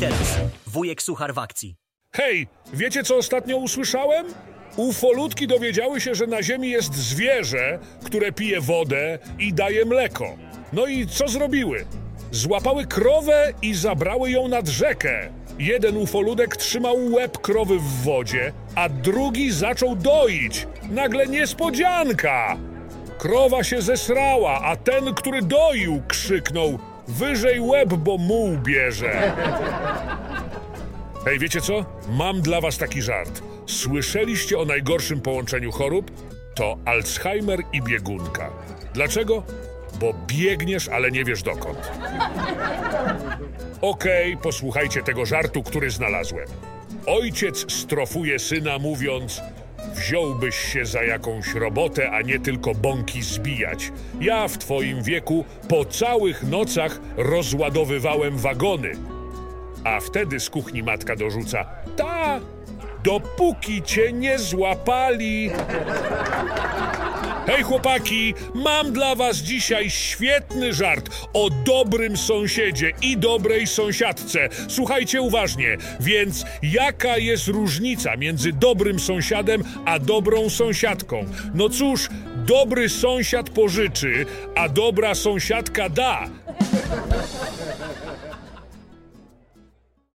teraz. Wujek Suchar w akcji. Hej, wiecie co ostatnio usłyszałem? Ufolutki dowiedziały się, że na Ziemi jest zwierzę, które pije wodę i daje mleko. No i co zrobiły? Złapały krowę i zabrały ją nad rzekę. Jeden ufoludek trzymał łeb krowy w wodzie, a drugi zaczął doić. Nagle niespodzianka! Krowa się zesrała, a ten, który doił, krzyknął: Wyżej łeb, bo muł bierze. Hej, wiecie co? Mam dla was taki żart. Słyszeliście o najgorszym połączeniu chorób? To Alzheimer i biegunka. Dlaczego? Bo biegniesz, ale nie wiesz dokąd. Okej, posłuchajcie tego żartu, który znalazłem. Ojciec strofuje syna, mówiąc: Wziąłbyś się za jakąś robotę, a nie tylko bąki zbijać. Ja w twoim wieku po całych nocach rozładowywałem wagony. A wtedy z kuchni matka dorzuca: Ta, dopóki cię nie złapali. Hej chłopaki, mam dla was dzisiaj świetny żart o dobrym sąsiedzie i dobrej sąsiadce. Słuchajcie uważnie, więc jaka jest różnica między dobrym sąsiadem a dobrą sąsiadką? No cóż, dobry sąsiad pożyczy, a dobra sąsiadka da.